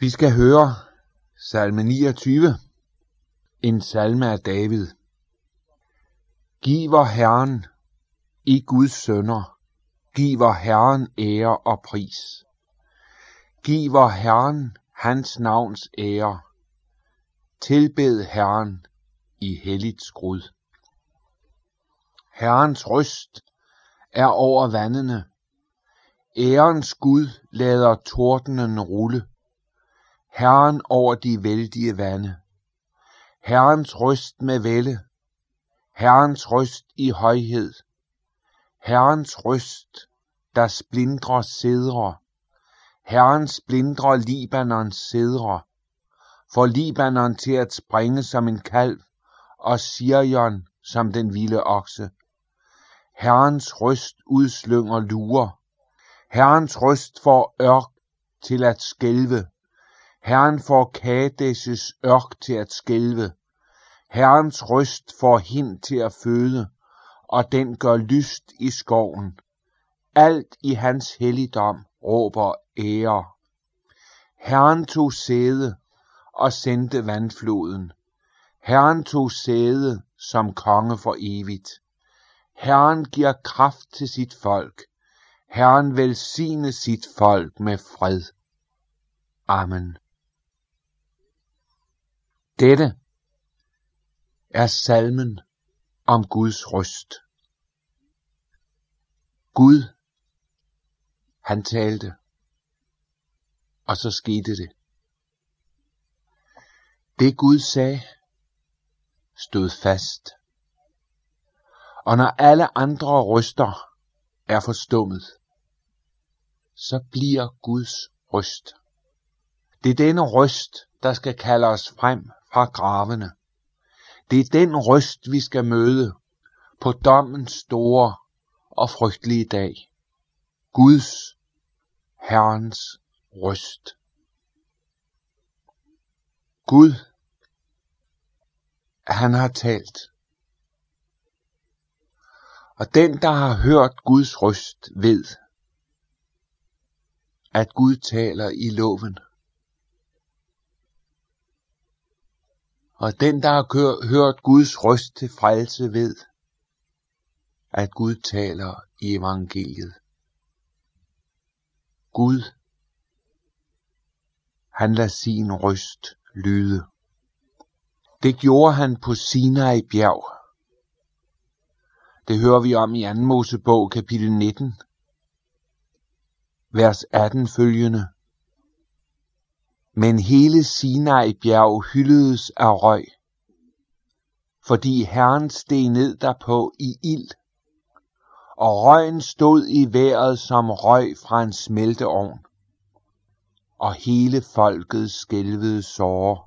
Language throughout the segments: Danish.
Vi skal høre salme 29, en salme af David. Giver Herren i Guds sønder, giver Herren ære og pris. Giver Herren hans navns ære. Tilbed Herren i helligt skrud. Herrens røst er over vandene. Ærens Gud lader tordenen rulle. Herren over de vældige vande. Herrens røst med vælde. Herrens røst i højhed. Herrens røst, der splindrer sædre. Herren splindrer Libanons sædre. For Libanon til at springe som en kalv, og Sirion som den vilde okse. Herrens røst udslynger lurer. Herrens røst får ørk til at skælve. Herren får Kadeses ørk til at skælve. Herrens røst får hind til at føde, og den gør lyst i skoven. Alt i hans helligdom råber ære. Herren tog sæde og sendte vandfloden. Herren tog sæde som konge for evigt. Herren giver kraft til sit folk. Herren velsigne sit folk med fred. Amen. Dette er salmen om Guds røst. Gud, han talte, og så skete det. Det Gud sagde, stod fast. Og når alle andre røster er forstummet, så bliver Guds røst. Det er denne røst, der skal kalde os frem fra gravene. Det er den røst, vi skal møde på dommens store og frygtelige dag. Guds, Herrens røst. Gud, han har talt. Og den, der har hørt Guds røst, ved, at Gud taler i loven. Og den, der har hørt Guds røst til frelse, ved, at Gud taler i evangeliet. Gud, han lader sin røst lyde. Det gjorde han på Sinai bjerg. Det hører vi om i 2. Mosebog kapitel 19, vers 18 følgende. Men hele Sinai bjerg hyldedes af røg, fordi Herren steg ned derpå i ild, og røgen stod i vejret som røg fra en smelteovn, og hele folket skælvede såre,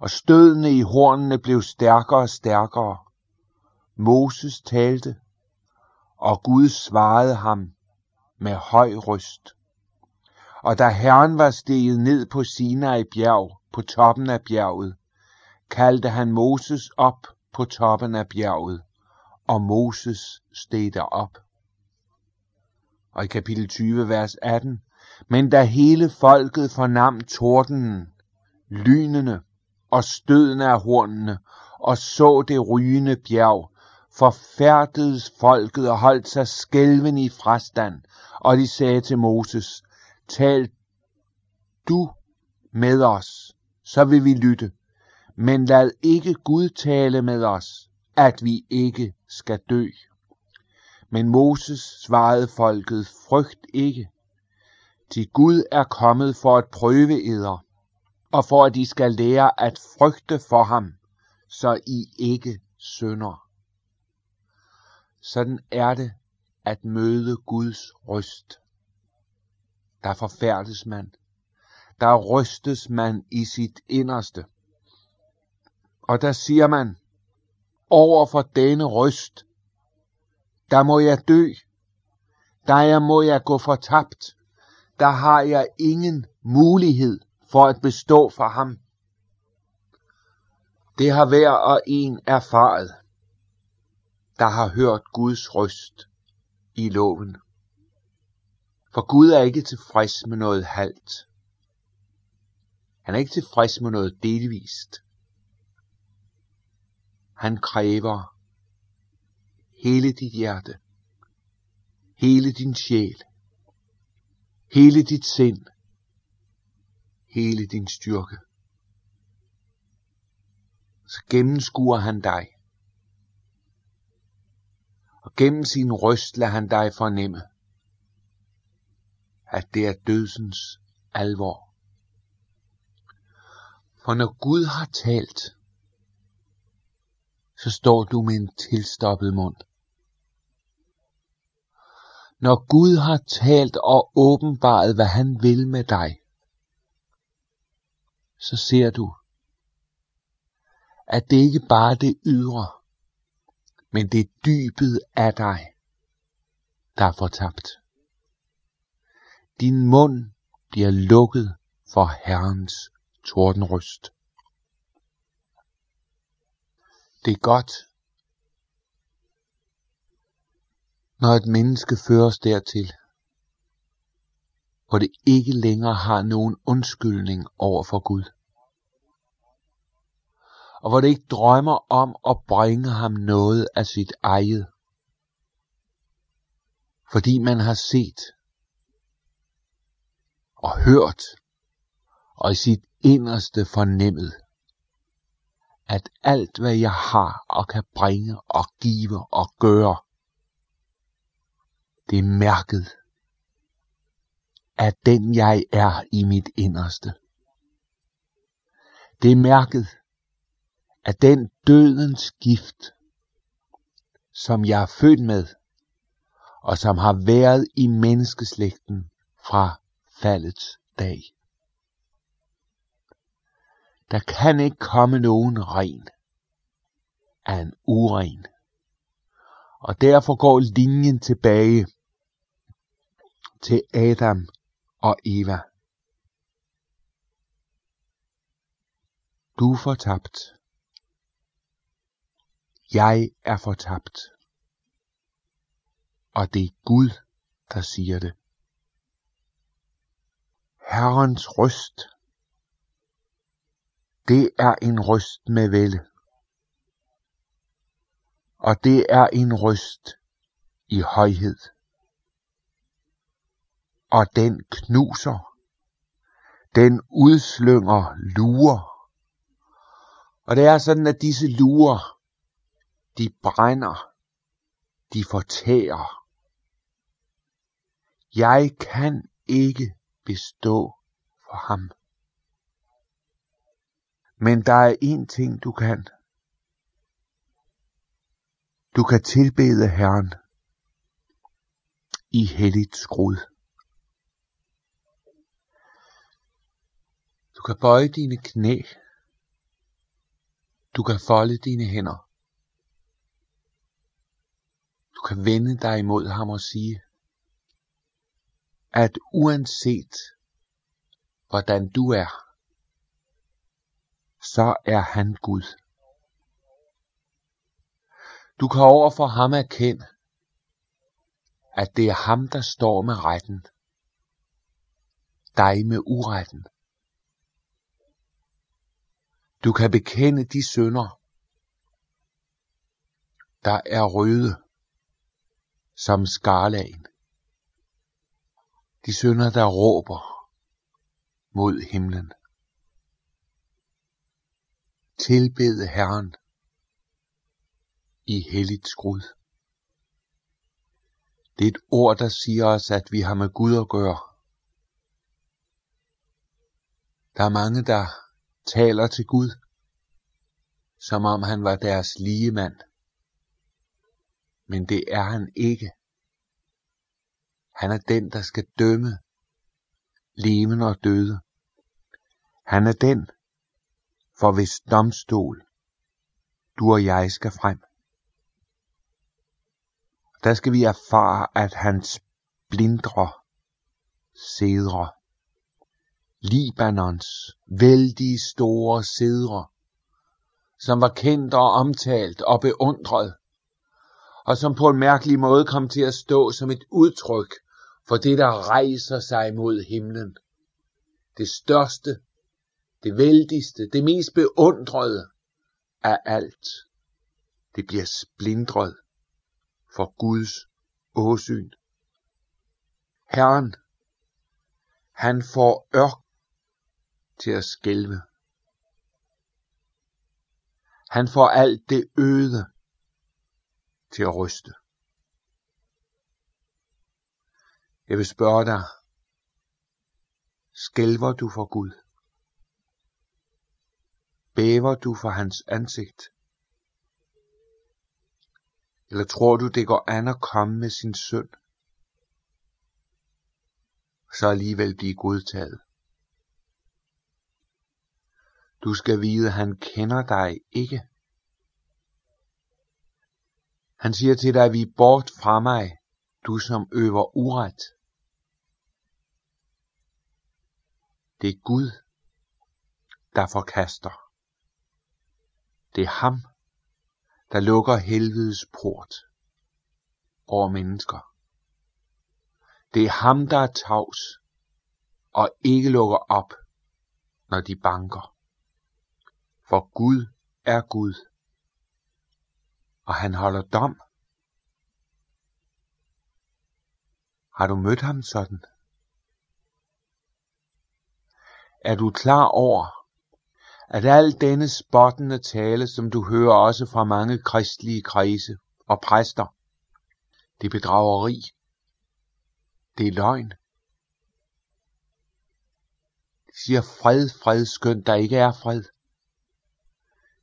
og stødene i hornene blev stærkere og stærkere. Moses talte, og Gud svarede ham med høj røst. Og da Herren var steget ned på Sinai bjerg, på toppen af bjerget, kaldte han Moses op på toppen af bjerget, og Moses steg derop. Og i kapitel 20, vers 18, men da hele folket fornam tordenen, lynene og støden af hornene, og så det rygende bjerg, forfærdedes folket og holdt sig skælven i frastand, og de sagde til Moses, tal du med os, så vil vi lytte, men lad ikke Gud tale med os, at vi ikke skal dø. Men Moses svarede folket, frygt ikke, til Gud er kommet for at prøve eder, og for at I skal lære at frygte for ham, så I ikke synder. Sådan er det at møde Guds røst. Der forfærdes man. Der rystes man i sit inderste. Og der siger man, over for denne røst, der må jeg dø, der må jeg gå fortabt, der har jeg ingen mulighed for at bestå for ham. Det har hver og en erfaret, der har hørt Guds røst i loven. For Gud er ikke tilfreds med noget halvt. Han er ikke tilfreds med noget delvist. Han kræver hele dit hjerte, hele din sjæl, hele dit sind, hele din styrke. Så gennemskuer han dig. Og gennem sin røst lader han dig fornemme, at det er dødsens alvor. For når Gud har talt, så står du med en tilstoppet mund. Når Gud har talt og åbenbaret, hvad han vil med dig, så ser du, at det ikke bare er det ydre, men det er dybet af dig, der er fortabt. Din mund bliver lukket for Herrens tordenryst. Det er godt, når et menneske føres dertil, hvor det ikke længere har nogen undskyldning over for Gud. Og hvor det ikke drømmer om at bringe ham noget af sit eget. Fordi man har set og hørt og i sit inderste fornemmet, at alt hvad jeg har og kan bringe og give og gøre, det er mærket af den jeg er i mit inderste. Det er mærket af den dødens gift, som jeg er født med, og som har været i menneskeslægten fra faldets dag. Der kan ikke komme nogen ren af en uren. Og derfor går linjen tilbage til Adam og Eva. Du er fortabt. Jeg er fortabt. Og det er Gud, der siger det. Herrens røst, det er en røst med vælde. Og det er en røst i højhed. Og den knuser. Den udslynger lurer. Og det er sådan, at disse lurer, de brænder, de fortærer. Jeg kan ikke bestå for ham. Men der er en ting, du kan. Du kan tilbede Herren i helligt skrud. Du kan bøje dine knæ. Du kan folde dine hænder. Du kan vende dig imod ham og sige, at uanset hvordan du er, så er han Gud. Du kan over for ham erkende, at det er ham, der står med retten, dig med uretten. Du kan bekende de synder, der er røde som skarlagen. De sønder, der råber mod himlen. Tilbed Herren i helligt skrud. Det er et ord, der siger os, at vi har med Gud at gøre. Der er mange, der taler til Gud, som om han var deres lige mand. Men det er han ikke. Han er den, der skal dømme levende og døde. Han er den, for hvis domstol du og jeg skal frem. Der skal vi erfare, at hans blindre sædre, Libanons vældige store sædre, som var kendt og omtalt og beundret, og som på en mærkelig måde kom til at stå som et udtryk for det, der rejser sig mod himlen. Det største, det vældigste, det mest beundrede af alt, det bliver splindret for Guds åsyn. Herren, han får ørk til at skælve. Han får alt det øde til at ryste. Jeg vil spørge dig, skælver du for Gud? Bæver du for hans ansigt? Eller tror du, det går an at komme med sin søn, så alligevel blive godtaget? Du skal vide, han kender dig ikke. Han siger til dig, vi bort fra mig, du som øver uret. Det er Gud, der forkaster. Det er ham, der lukker helvedes port over mennesker. Det er ham, der er tavs og ikke lukker op, når de banker. For Gud er Gud, og han holder dom. Har du mødt ham sådan? Er du klar over, at al denne spottende tale, som du hører også fra mange kristelige kredse og præster, det er bedrageri, det er løgn. De siger fred, fred, skønt der ikke er fred.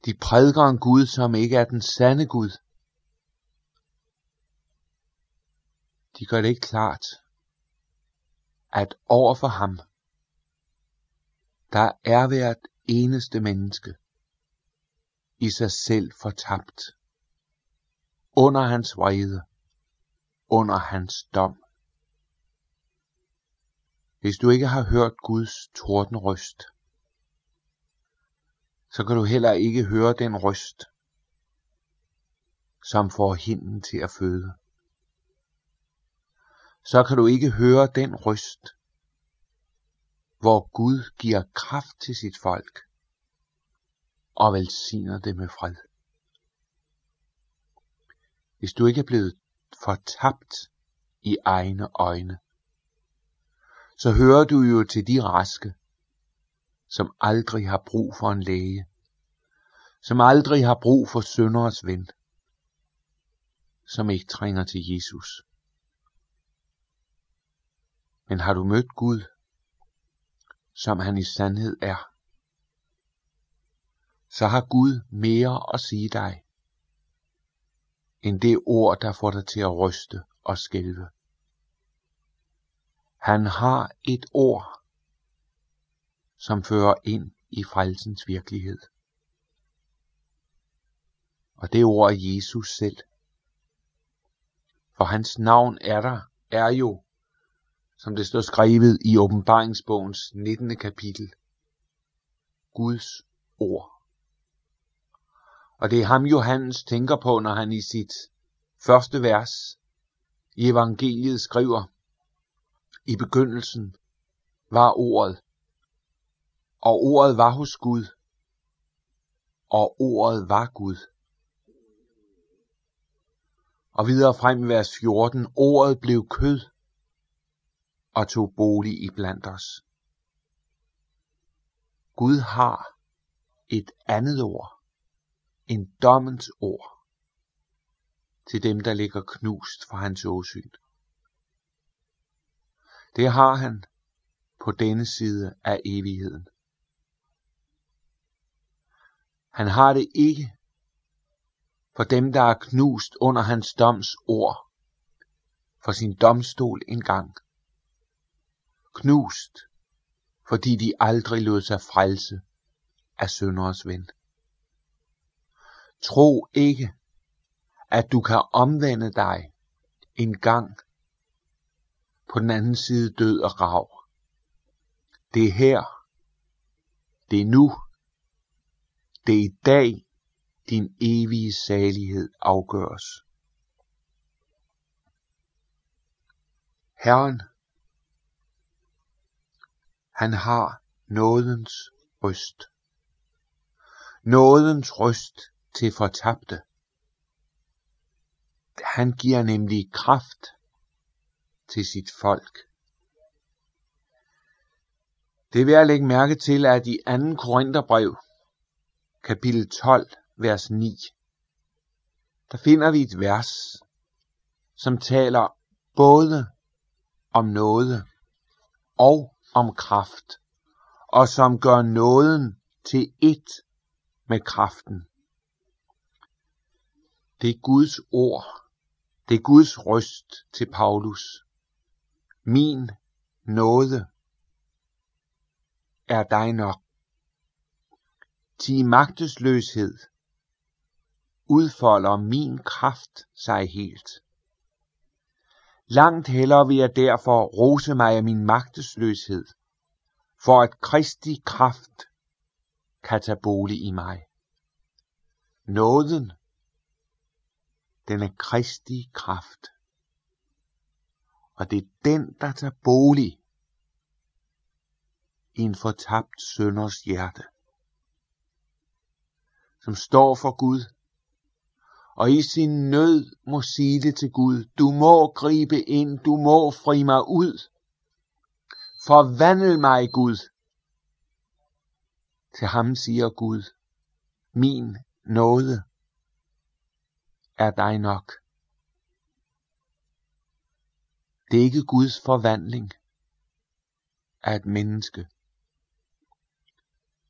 De prædiker en Gud, som ikke er den sande Gud. De gør det ikke klart, at over for ham, der er hvert eneste menneske i sig selv fortabt, under hans vrede, under hans dom. Hvis du ikke har hørt Guds tordenryst, så kan du heller ikke høre den røst, som får hinden til at føde. Så kan du ikke høre den røst, hvor Gud giver kraft til sit folk og velsigner det med fred. Hvis du ikke er blevet fortabt i egne øjne, så hører du jo til de raske, som aldrig har brug for en læge, som aldrig har brug for sønderes ven, som ikke trænger til Jesus. Men har du mødt Gud, som han i sandhed er, så har Gud mere at sige dig, end det ord, der får dig til at ryste og skælve. Han har et ord, som fører ind i frelsens virkelighed. Og det ord er Jesus selv. For hans navn er der, er jo, som det står skrevet i åbenbaringsbogens 19. kapitel, Guds ord. Og det er ham Johannes tænker på, når han i sit første vers i evangeliet skriver, i begyndelsen var ordet, og ordet var hos Gud, og ordet var Gud. Og videre frem i vers 14, ordet blev kød og tog bolig i blandt os. Gud har et andet ord, en dommens ord, til dem, der ligger knust for hans åsyn. Det har han på denne side af evigheden. Han har det ikke for dem, der er knust under hans doms ord, for sin domstol engang. Knust, fordi de aldrig lod sig frelse af sønderes ven. Tro ikke, at du kan omvende dig en gang på den anden side død og rav. Det er her. Det er nu. Det er i dag, din evige salighed afgøres. Herren, han har nådens røst. Nådens røst til fortabte. Han giver nemlig kraft til sit folk. Det er værd at lægge mærke til, at i 2. Korintherbrev, kapitel 12, vers 9, der finder vi et vers, som taler både om noget og om kraft, og som gør nåden til ét med kraften. Det er Guds ord. Det er Guds røst til Paulus. Min nåde er dig nok. Til magtesløshed udfolder min kraft sig helt. Langt hellere vil jeg derfor rose mig af min magtesløshed, for at Kristi kraft kan tage bolig i mig. Nåden, den er Kristi kraft. Og det er den, der tager bolig i en fortabt sønders hjerte, som står for Gud, og i sin nød må sige det til Gud, du må gribe ind, du må fri mig ud, Forvandl mig Gud. Til ham siger Gud, min nåde er dig nok. Det er ikke Guds forvandling af et menneske,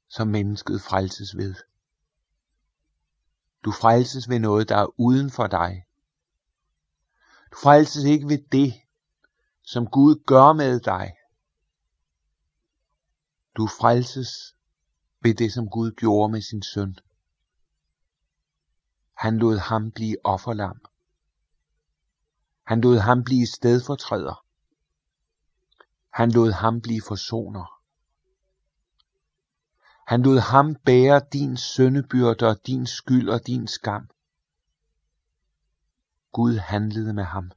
som mennesket frelses ved. Du frelses ved noget, der er uden for dig. Du frelses ikke ved det, som Gud gør med dig. Du frelses ved det, som Gud gjorde med sin søn. Han lod ham blive offerlam. Han lod ham blive stedfortræder. Han lod ham blive forsoner. Han lod ham bære din søndebyrde og din skyld og din skam. Gud handlede med ham.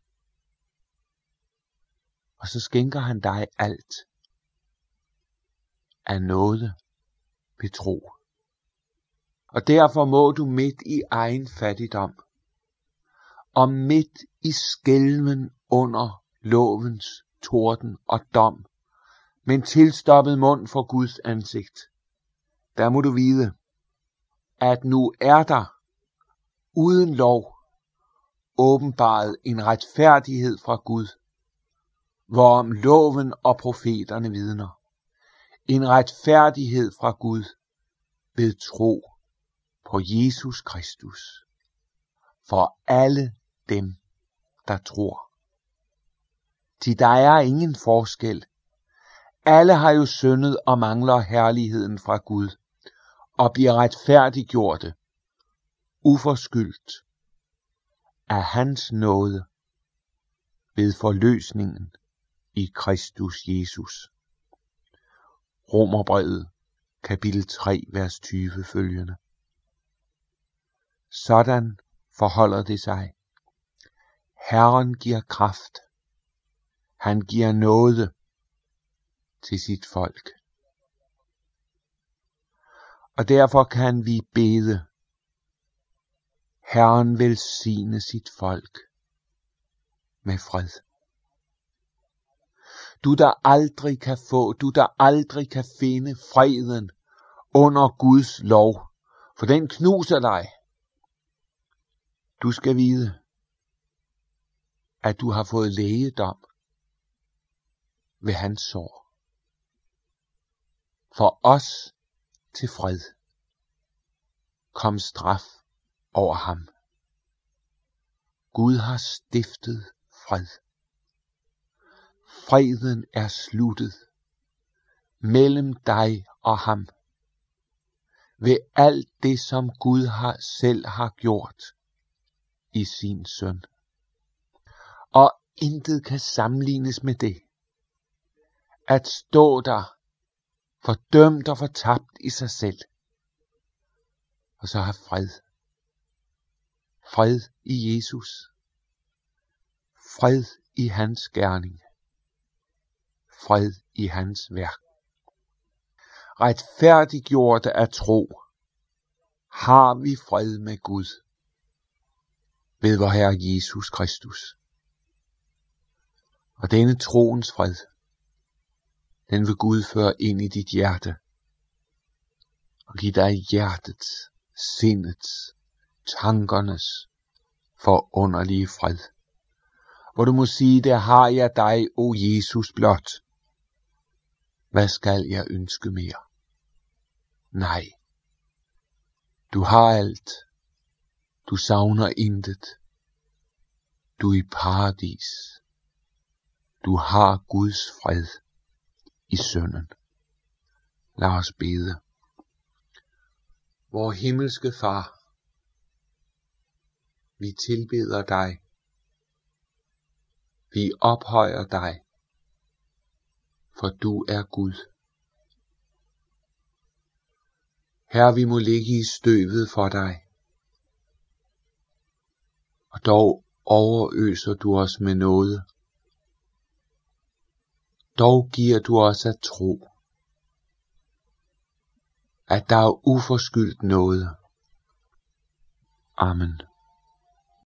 Og så skænker han dig alt af noget ved tro. Og derfor må du midt i egen fattigdom, og midt i skælven under lovens torden og dom, men tilstoppet mund for Guds ansigt, der må du vide, at nu er der uden lov åbenbaret en retfærdighed fra Gud, hvorom loven og profeterne vidner. En retfærdighed fra Gud ved tro på Jesus Kristus for alle dem, der tror. Til der er ingen forskel. Alle har jo syndet og mangler herligheden fra Gud og bliver retfærdiggjorte, uforskyldt af hans nåde ved forløsningen i Kristus Jesus. Romerbrevet kapitel 3 vers 20 følgende. Sådan forholder det sig. Herren giver kraft. Han giver nåde til sit folk. Og derfor kan vi bede. Herren velsigne sit folk med fred. Du der aldrig kan få, du der aldrig kan finde freden under Guds lov, for den knuser dig. Du skal vide, at du har fået lægedom ved hans sår. For os til fred kom straf over ham. Gud har stiftet fred. Freden er sluttet mellem dig og ham ved alt det, som Gud har selv har gjort i sin søn. Og intet kan sammenlignes med det. At stå der, fordømt og fortabt i sig selv, og så have fred. Fred i Jesus. Fred i hans gerning. Fred i hans værk. retfærdiggjorte af tro, har vi fred med Gud ved vor Herre Jesus Kristus. Og denne troens fred, den vil Gud føre ind i dit hjerte og give dig hjertets, sindets, tankernes forunderlige fred. Hvor du må sige, der har jeg dig, o Jesus blot. Hvad skal jeg ønske mere? Nej. Du har alt. Du savner intet. Du er i paradis. Du har Guds fred i sønnen. Lad os bede. Vor himmelske far, vi tilbeder dig. Vi ophøjer dig, for du er Gud. Her vi må ligge i støvet for dig, og dog overøser du os med noget. Dog giver du os at tro, at der er uforskyldt noget. Amen.